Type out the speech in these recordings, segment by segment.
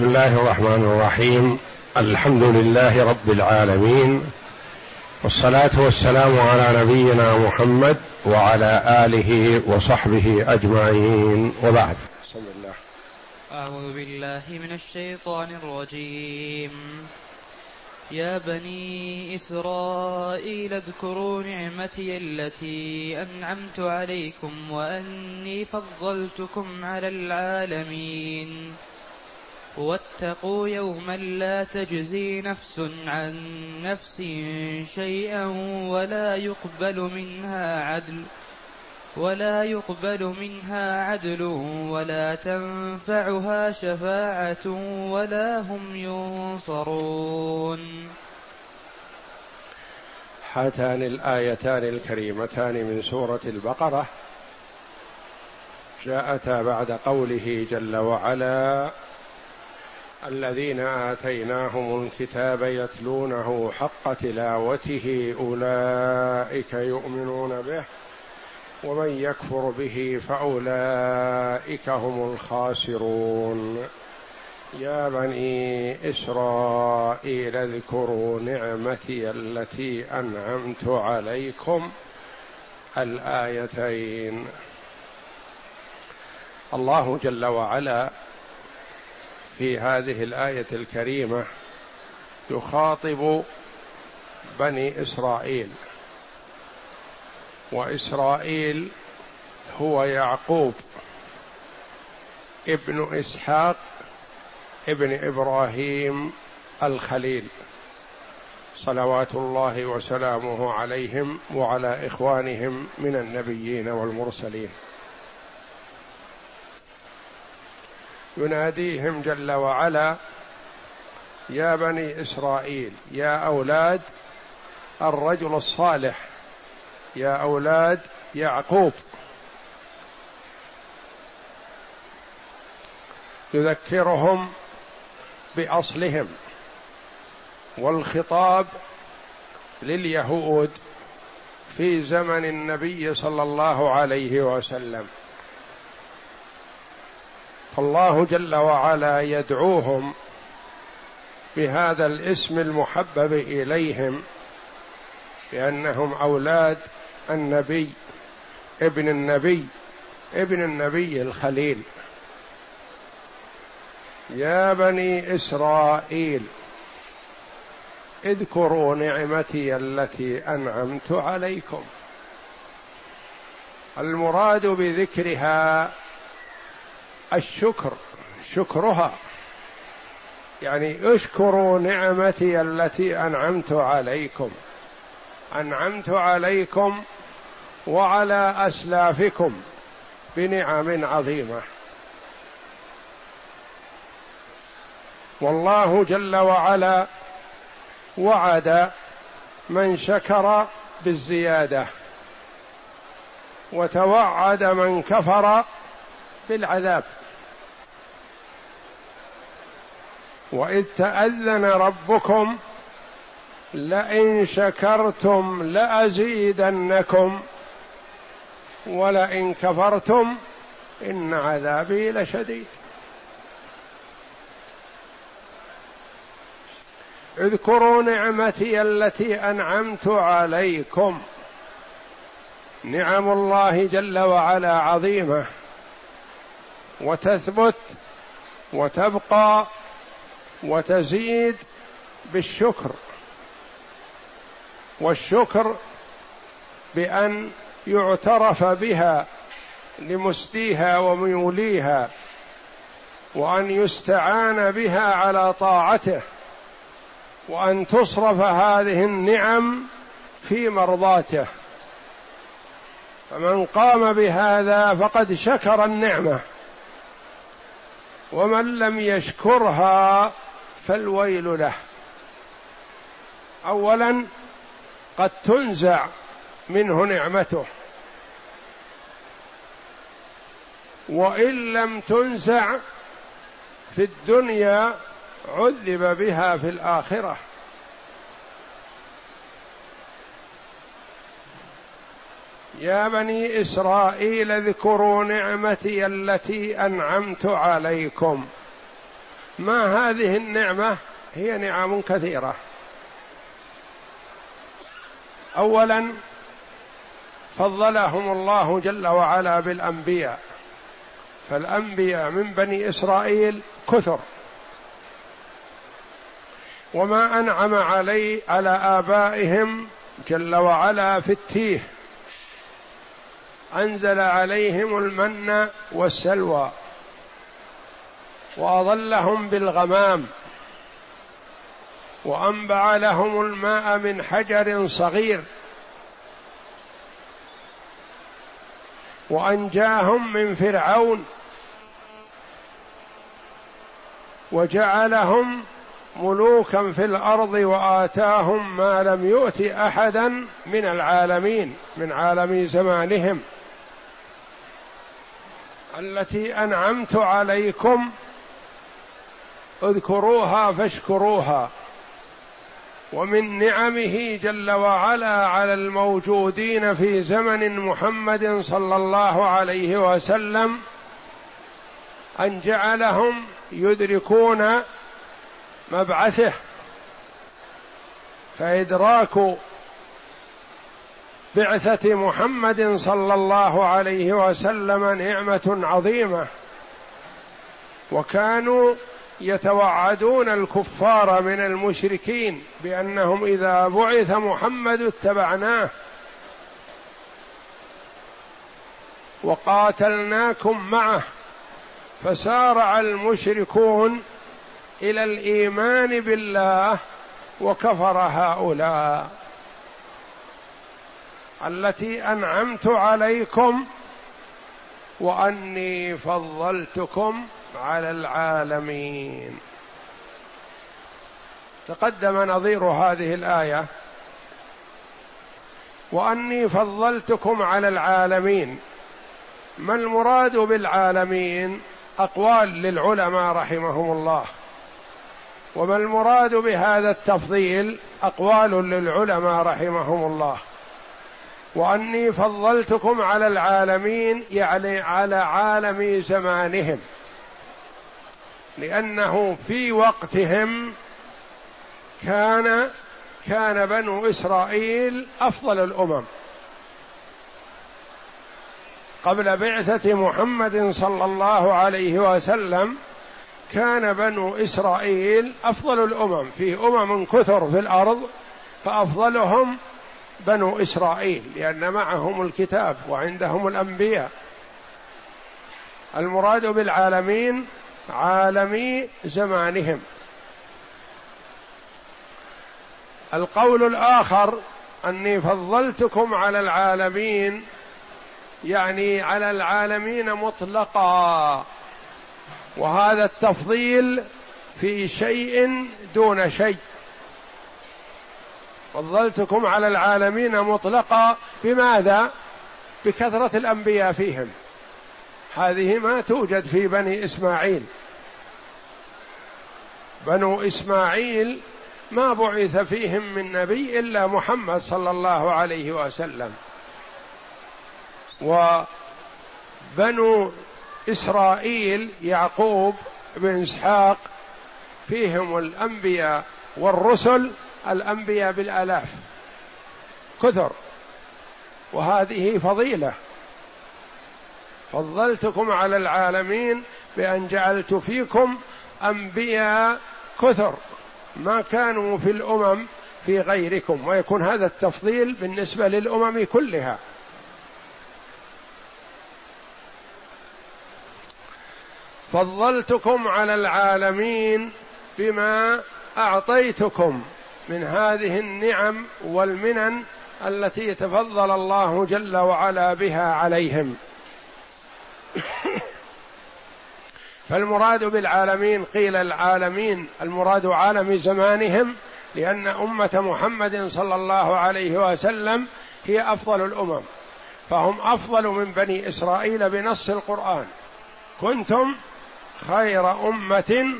بسم الله الرحمن الرحيم. الحمد لله رب العالمين. والصلاة والسلام على نبينا محمد وعلى آله وصحبه أجمعين. وبعد. بسم الله. أعوذ بالله من الشيطان الرجيم. يا بني إسرائيل اذكروا نعمتي التي أنعمت عليكم وأني فضلتكم على العالمين. واتقوا يوما لا تجزي نفس عن نفس شيئا ولا يقبل منها عدل ولا يقبل منها عدل ولا تنفعها شفاعة ولا هم ينصرون. هاتان الآيتان الكريمتان من سورة البقرة جاءتا بعد قوله جل وعلا الذين آتيناهم الكتاب يتلونه حق تلاوته أولئك يؤمنون به ومن يكفر به فأولئك هم الخاسرون. يا بني إسرائيل اذكروا نعمتي التي أنعمت عليكم الآيتين. الله جل وعلا في هذه الآية الكريمة يخاطب بني إسرائيل. وإسرائيل هو يعقوب ابن إسحاق ابن إبراهيم الخليل. صلوات الله وسلامه عليهم وعلى إخوانهم من النبيين والمرسلين. يناديهم جل وعلا يا بني إسرائيل يا أولاد الرجل الصالح يا أولاد يعقوب. يذكرهم بأصلهم والخطاب لليهود في زمن النبي صلى الله عليه وسلم. فالله جل وعلا يدعوهم بهذا الاسم المحبب إليهم بأنهم أولاد النبي ابن النبي ابن النبي الخليل. يا بني إسرائيل اذكروا نعمتي التي أنعمت عليكم. المراد بذكرها الشكر شكرها. يعني اشكروا نعمتي التي أنعمت عليكم. أنعمت عليكم وعلى أسلافكم بنعم عظيمة. والله جل وعلا وعد من شكر بالزيادة وتوعد من كفر بالعذاب. وإذ تأذن ربكم لئن شكرتم لأزيدنكم ولئن كفرتم إن عذابي لشديد. اذكروا نعمتي التي أنعمت عليكم. نعم الله جل وعلا عظيمة. وتثبت وتبقى وتزيد بالشكر. والشكر بأن يعترف بها لمسديها وميوليها وأن يستعان بها على طاعته وأن تصرف هذه النعم في مرضاته. فمن قام بهذا فقد شكر النعمة ومن لم يشكرها فالويل له. اولا قد تنزع منه نعمته. وإن لم تنزع في الدنيا عذب بها في الآخرة. يا بني إسرائيل اذكروا نعمتي التي أنعمت عليكم. ما هذه النعمة؟ هي نعم كثيرة. اولا فضلهم الله جل وعلا بالأنبياء. فالأنبياء من بني إسرائيل كثر. وما أنعم علي على آبائهم جل وعلا في التيه. أنزل عليهم المن والسلوى. واظلهم بالغمام وأنبع لهم الماء من حجر صغير وأنجاهم من فرعون وجعلهم ملوكا في الأرض وآتاهم ما لم يؤت أحدا من العالمين من عالم زمانهم التي أنعمت عليكم اذكروها فاشكروها. ومن نعمه جل وعلا على الموجودين في زمن محمد صلى الله عليه وسلم أن جعلهم يدركون مبعثه. فإدراك بعثة محمد صلى الله عليه وسلم نعمة عظيمة. وكانوا يتوعدون الكفار من المشركين بأنهم إذا بعث محمد اتبعناه. وقاتلناكم معه. فسارع المشركون إلى الإيمان بالله وكفر هؤلاء. التي أنعمت عليكم وأني فضلتكم على العالمين. تقدم نظير هذه الآية. وأني فضلتكم على العالمين. ما المراد بالعالمين؟ أقوال للعلماء رحمهم الله. وما المراد بهذا التفضيل؟ أقوال للعلماء رحمهم الله. وأني فضلتكم على العالمين يعني على عالم زمانهم. لأنه في وقتهم كان كان بنو إسرائيل أفضل الأمم. قبل بعثة محمد صلى الله عليه وسلم كان بنو إسرائيل أفضل الأمم. في أمم كثر في الأرض فأفضلهم بنو إسرائيل لأن معهم الكتاب وعندهم الأنبياء. المراد بالعالمين عالمي زمانهم. القول الآخر أني فضلتكم على العالمين يعني على العالمين مطلقا. وهذا التفضيل في شيء دون شيء. فضلتكم على العالمين مطلقا. بماذا؟ بكثرة الأنبياء فيهم. هذه ما توجد في بني إسماعيل. بنو إسماعيل ما بعث فيهم من نبي إلا محمد صلى الله عليه وسلم. وبنو إسرائيل يعقوب بن إسحاق فيهم الأنبياء والرسل الأنبياء بالآلاف. كثر. وهذه فضيلة. فضلتكم على العالمين بأن جعلت فيكم أنبياء كثر ما كانوا في الأمم في غيركم ويكون هذا التفضيل بالنسبة للأمم كلها. فضلتكم على العالمين بما أعطيتكم من هذه النعم والمنن التي تفضل الله جل وعلا بها عليهم. فالمراد بالعالمين قيل العالمين المراد عالم زمانهم لأن أمة محمد صلى الله عليه وسلم هي أفضل الأمم. فهم أفضل من بني إسرائيل بنص القرآن. كنتم خير أمة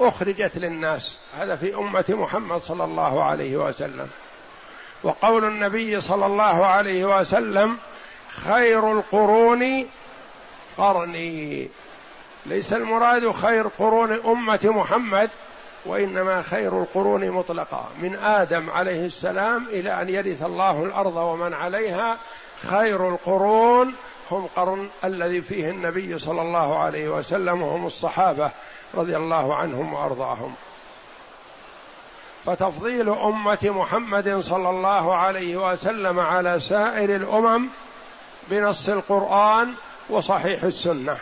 أخرجت للناس. هذا في أمة محمد صلى الله عليه وسلم. وقول النبي صلى الله عليه وسلم خير القرون قرني. ليس المراد خير قرون أمة محمد وإنما خير القرون مطلقا من آدم عليه السلام إلى أن يرث الله الأرض ومن عليها خير القرون هم قرن الذي فيه النبي صلى الله عليه وسلم وهم الصحابة رضي الله عنهم وأرضاهم. فتفضيل أمة محمد صلى الله عليه وسلم على سائر الأمم بنص القرآن وصحيح السنة.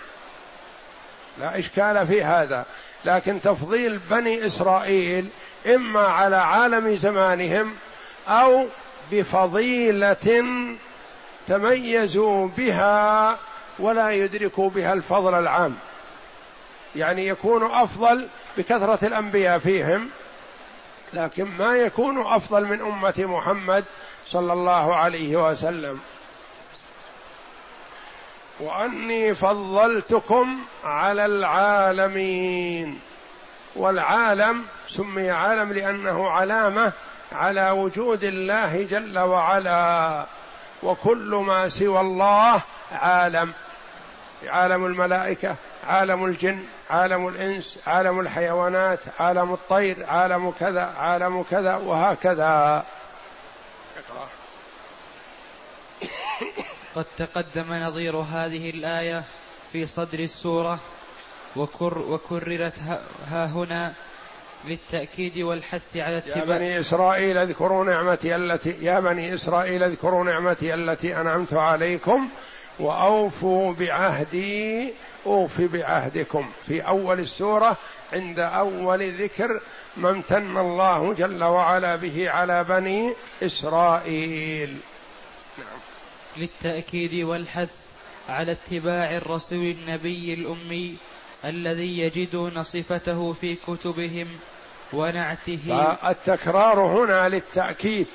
لا إشكال في هذا. لكن تفضيل بني إسرائيل إما على عالم زمانهم أو بفضيلة تميزوا بها ولا يدركوا بها الفضل العام. يعني يكون أفضل بكثرة الأنبياء فيهم لكن ما يكون أفضل من أمة محمد صلى الله عليه وسلم. وأني فضلتكم على العالمين. والعالم سمي عالم لأنه علامة على وجود الله جل وعلا. وكل ما سوى الله عالم. عالم الملائكة عالم الجن عالم الإنس عالم الحيوانات عالم الطير عالم كذا عالم كذا وهكذا. اقرأ. قد تقدم نظير هذه الآية في صدر السورة وكر وكررت ها هنا للتأكيد والحث على اتباع يا بني إسرائيل اذكروا نعمتي التي يا بني إسرائيل اذكروا نعمتي التي أنعمت عليكم وأوفوا بعهدي أوف بعهدكم. في أول السورة عند أول ذكر ما امتن الله جل وعلا به على بني إسرائيل. للتأكيد والحث على اتباع الرسول النبي الأمي الذي يجدون صفته في كتبهم ونعته. التكرار هنا للتأكيد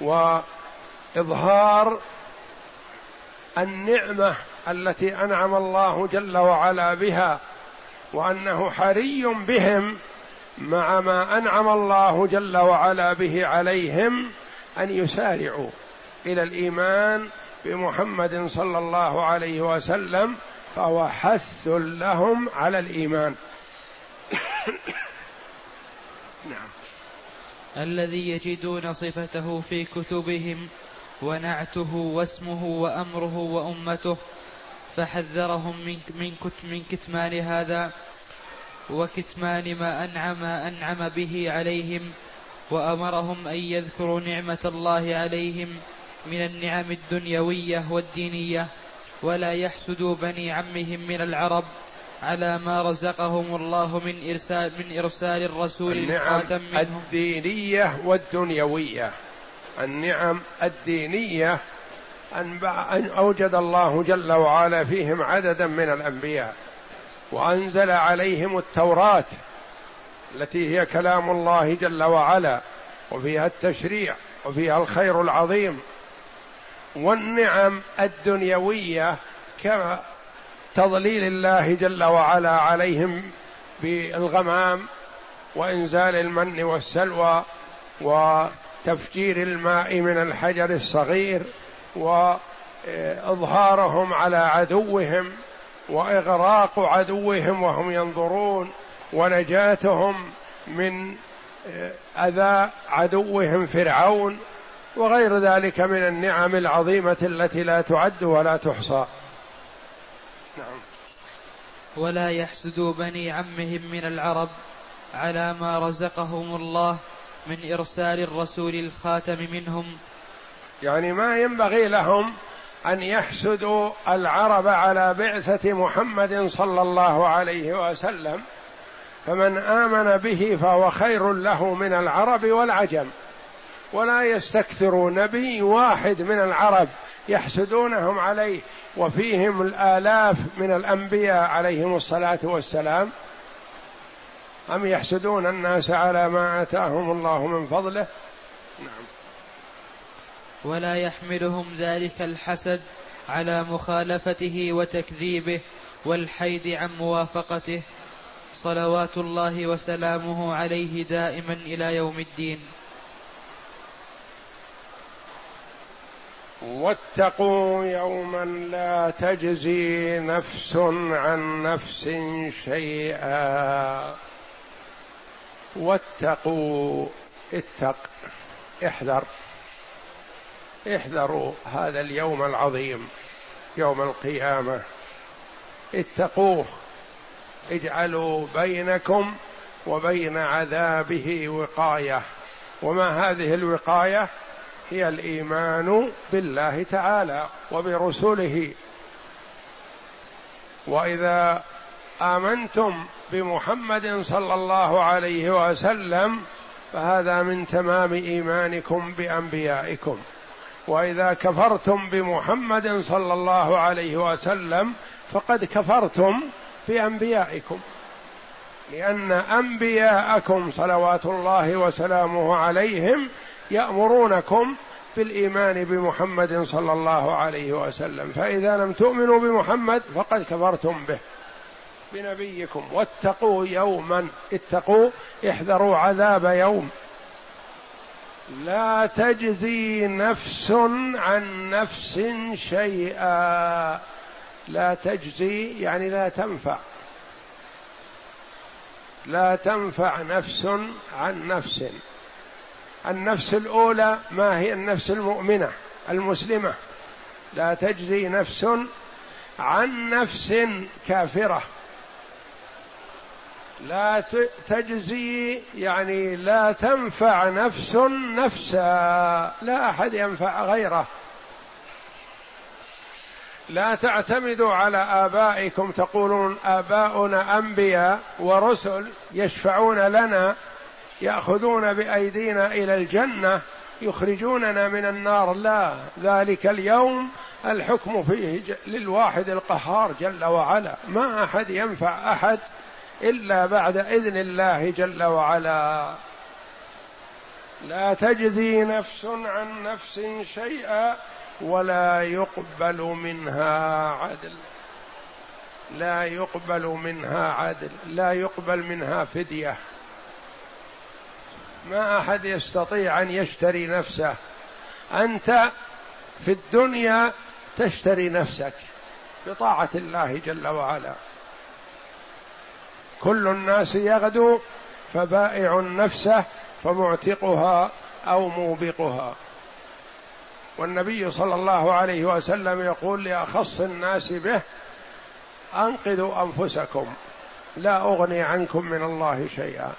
وإظهار النعمة التي أنعم الله جل وعلا بها وأنه حري بهم مع ما أنعم الله جل وعلا به عليهم أن يسارعوا. إلى الإيمان بمحمد صلى الله عليه وسلم فهو حث لهم على الإيمان. نعم. الذي يجدون صفته في كتبهم ونعته واسمه وأمره وأمته فحذرهم من من من كتمان هذا وكتمان ما انعم أنعم به عليهم وأمرهم أن يذكروا نعمة الله عليهم من النعم الدنيوية والدينية ولا يحسدوا بني عمهم من العرب على ما رزقهم الله من إرسال من إرسال الرسول الخاتم منهم. الدينية والدنيوية. النعم الدينية أن أوجد الله جل وعلا فيهم عددا من الأنبياء وأنزل عليهم التوراة التي هي كلام الله جل وعلا وفيها التشريع وفيها الخير العظيم والنعم الدنيوية كتضليل الله جل وعلا عليهم بالغمام وإنزال المن والسلوى وتفجير الماء من الحجر الصغير وإظهارهم على عدوهم وإغراق عدوهم وهم ينظرون ونجاتهم من أذى عدوهم فرعون وغير ذلك من النعم العظيمة التي لا تعد ولا تحصى. نعم. ولا يحسدوا بني عمهم من العرب على ما رزقهم الله من إرسال الرسول الخاتم منهم. يعني ما ينبغي لهم أن يحسدوا العرب على بعثة محمد صلى الله عليه وسلم فمن آمن به فهو خير له من العرب والعجم. ولا يستكثروا نبي واحد من العرب يحسدونهم عليه وفيهم الآلاف من الأنبياء عليهم الصلاة والسلام. أم يحسدون الناس على ما آتاهم الله من فضله؟ نعم. ولا يحملهم ذلك الحسد على مخالفته وتكذيبه والحيد عن موافقته. صلوات الله وسلامه عليه دائما إلى يوم الدين. واتقوا يوما لا تجزي نفس عن نفس شيئا. واتقوا اتق احذر احذروا هذا اليوم العظيم يوم القيامة. اتقوه اجعلوا بينكم وبين عذابه وقاية. وما هذه الوقاية؟ هي الإيمان بالله تعالى وبرسله. وإذا آمنتم بمحمد صلى الله عليه وسلم فهذا من تمام إيمانكم بأنبيائكم. وإذا كفرتم بمحمد صلى الله عليه وسلم فقد كفرتم بأنبيائكم. لأن أنبياءكم صلوات الله وسلامه عليهم يأمرونكم بالايمان بمحمد صلى الله عليه وسلم فإذا لم تؤمنوا بمحمد فقد كفرتم به بنبيكم واتقوا يوما اتقوا احذروا عذاب يوم. لا تجزي نفس عن نفس شيئا. لا تجزي يعني لا تنفع. لا تنفع نفس عن نفس. النفس الأولى ما هي النفس المؤمنة المسلمة. لا تجزي نفس عن نفس كافرة. لا تجزي يعني لا تنفع نفس نفسا. لا أحد ينفع غيره. لا تعتمدوا على آبائكم. تقولون آباؤنا أنبياء ورسل يشفعون لنا. يأخذون بأيدينا إلى الجنة يخرجوننا من النار. لا ذلك اليوم الحكم فيه للواحد القهار جل وعلا. ما أحد ينفع أحد إلا بعد إذن الله جل وعلا. لا تجزي نفس عن نفس شيئا ولا يقبل منها عدل. لا يقبل منها عدل لا يقبل منها فدية. ما أحد يستطيع أن يشتري نفسه. أنت في الدنيا تشتري نفسك بطاعة الله جل وعلا. كل الناس يغدو فبائع نفسه فمعتقها أو موبقها. والنبي صلى الله عليه وسلم يقول لأخص الناس به أنقذوا أنفسكم لا أغني عنكم من الله شيئا.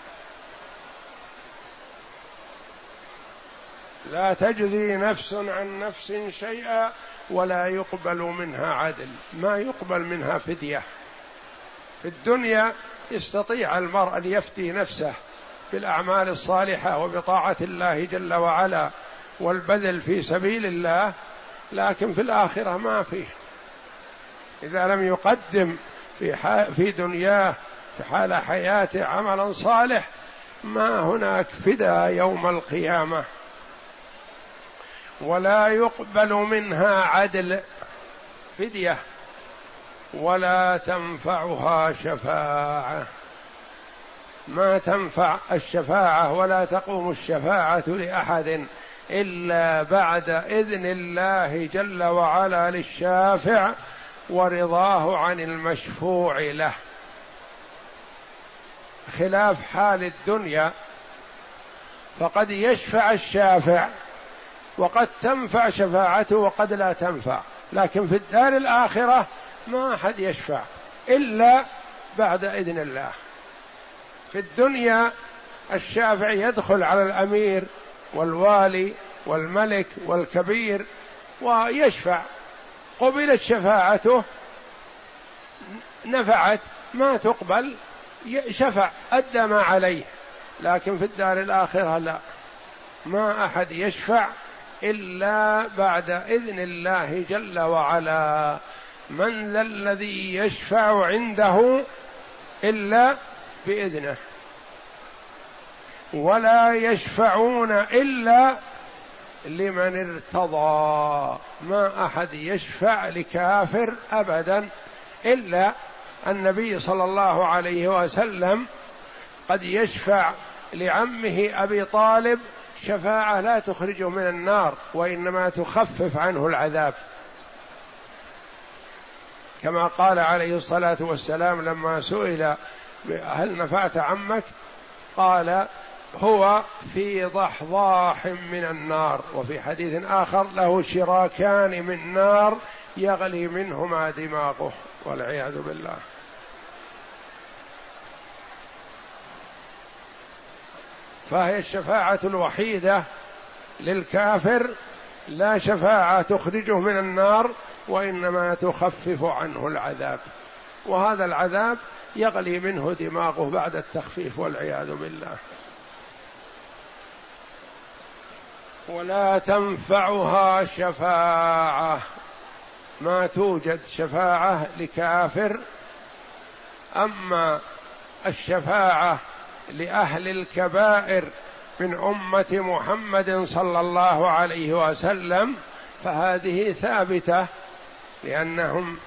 لا تجزي نفس عن نفس شيئا ولا يقبل منها عدل. ما يقبل منها فدية. في الدنيا يستطيع المرء أن يفتي نفسه بالأعمال الصالحة وبطاعة الله جل وعلا والبذل في سبيل الله لكن في الآخرة ما فيه. إذا لم يقدم في في دنياه في حال حياته عملا صالح ما هناك فدا يوم القيامة. ولا يقبل منها عدل. فدية. ولا تنفعها شفاعة. ما تنفع الشفاعة ولا تقوم الشفاعة لأحد إلا بعد إذن الله جل وعلا للشافع ورضاه عن المشفوع له. خلاف حال الدنيا. فقد يشفع الشافع وقد تنفع شفاعته وقد لا تنفع. لكن في الدار الآخرة ما أحد يشفع إلا بعد إذن الله. في الدنيا الشافع يدخل على الأمير والوالي والملك والكبير ويشفع. قبلت شفاعته نفعت ما تقبل شفع أدى ما عليه. لكن في الدار الآخرة لا. ما أحد يشفع إلا بعد إذن الله جل وعلا. من ذا الذي يشفع عنده إلا بإذنه. ولا يشفعون إلا لمن ارتضى. ما أحد يشفع لكافر ابدا إلا النبي صلى الله عليه وسلم. قد يشفع لعمه أبي طالب شفاعة لا تخرجه من النار وإنما تخفف عنه العذاب. كما قال عليه الصلاة والسلام لما سئل هل نفعت عمك؟ قال هو في ضحضاح من النار وفي حديث آخر له شراكان من نار يغلي منهما دماغه والعياذ بالله. فهي الشفاعة الوحيدة للكافر لا شفاعة تخرجه من النار وإنما تخفف عنه العذاب. وهذا العذاب يغلي منه دماغه بعد التخفيف والعياذ بالله. ولا تنفعها شفاعة. ما توجد شفاعة لكافر أما الشفاعة لأهل الكبائر من أمة محمد صلى الله عليه وسلم فهذه ثابتة لأنهم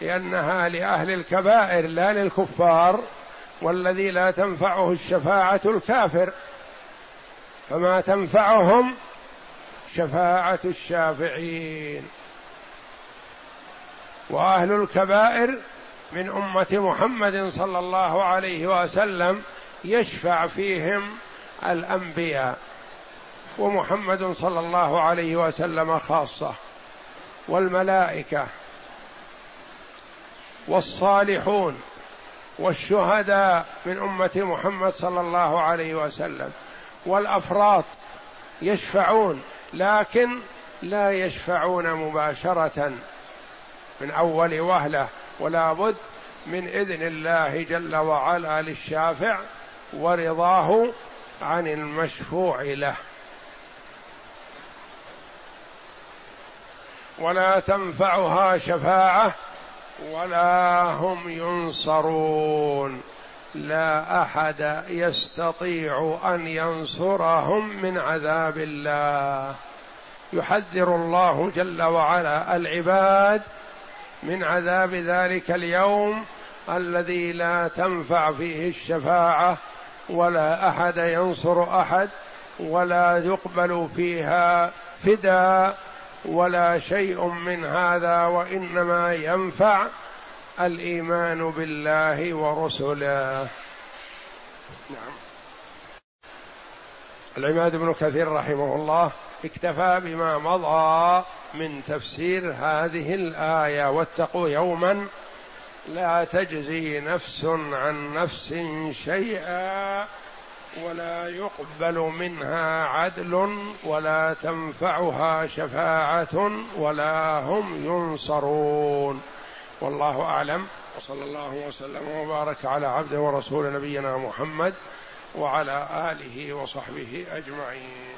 لأنها لأهل الكبائر لا للكفار والذي لا تنفعه الشفاعة الكافر. فما تنفعهم شفاعة الشافعين. وأهل الكبائر من أمة محمد صلى الله عليه وسلم يشفع فيهم الأنبياء. ومحمد صلى الله عليه وسلم خاصة. والملائكة. والصالحون. والشهداء من أمة محمد صلى الله عليه وسلم. والأفراط. يشفعون. لكن لا يشفعون مباشرة. من أول وهلة. ولا بد من إذن الله جل وعلا للشافع. ورضاه عن المشفوع له. ولا تنفعها شفاعة ولا هم ينصرون. لا أحد يستطيع أن ينصرهم من عذاب الله. يحذر الله جل وعلا العباد من عذاب ذلك اليوم الذي لا تنفع فيه الشفاعة ولا أحد ينصر أحد ولا يقبل فيها فداء ولا شيء من هذا وإنما ينفع الإيمان بالله ورسله. نعم. العماد بن كثير رحمه الله اكتفى بما مضى من تفسير هذه الآية واتقوا يوما لا تجزي نفس عن نفس شيئا ولا يقبل منها عدل ولا تنفعها شفاعة ولا هم ينصرون. والله أعلم. وصلى الله وسلم وبارك على عبده ورسول نبينا محمد وعلى آله وصحبه أجمعين.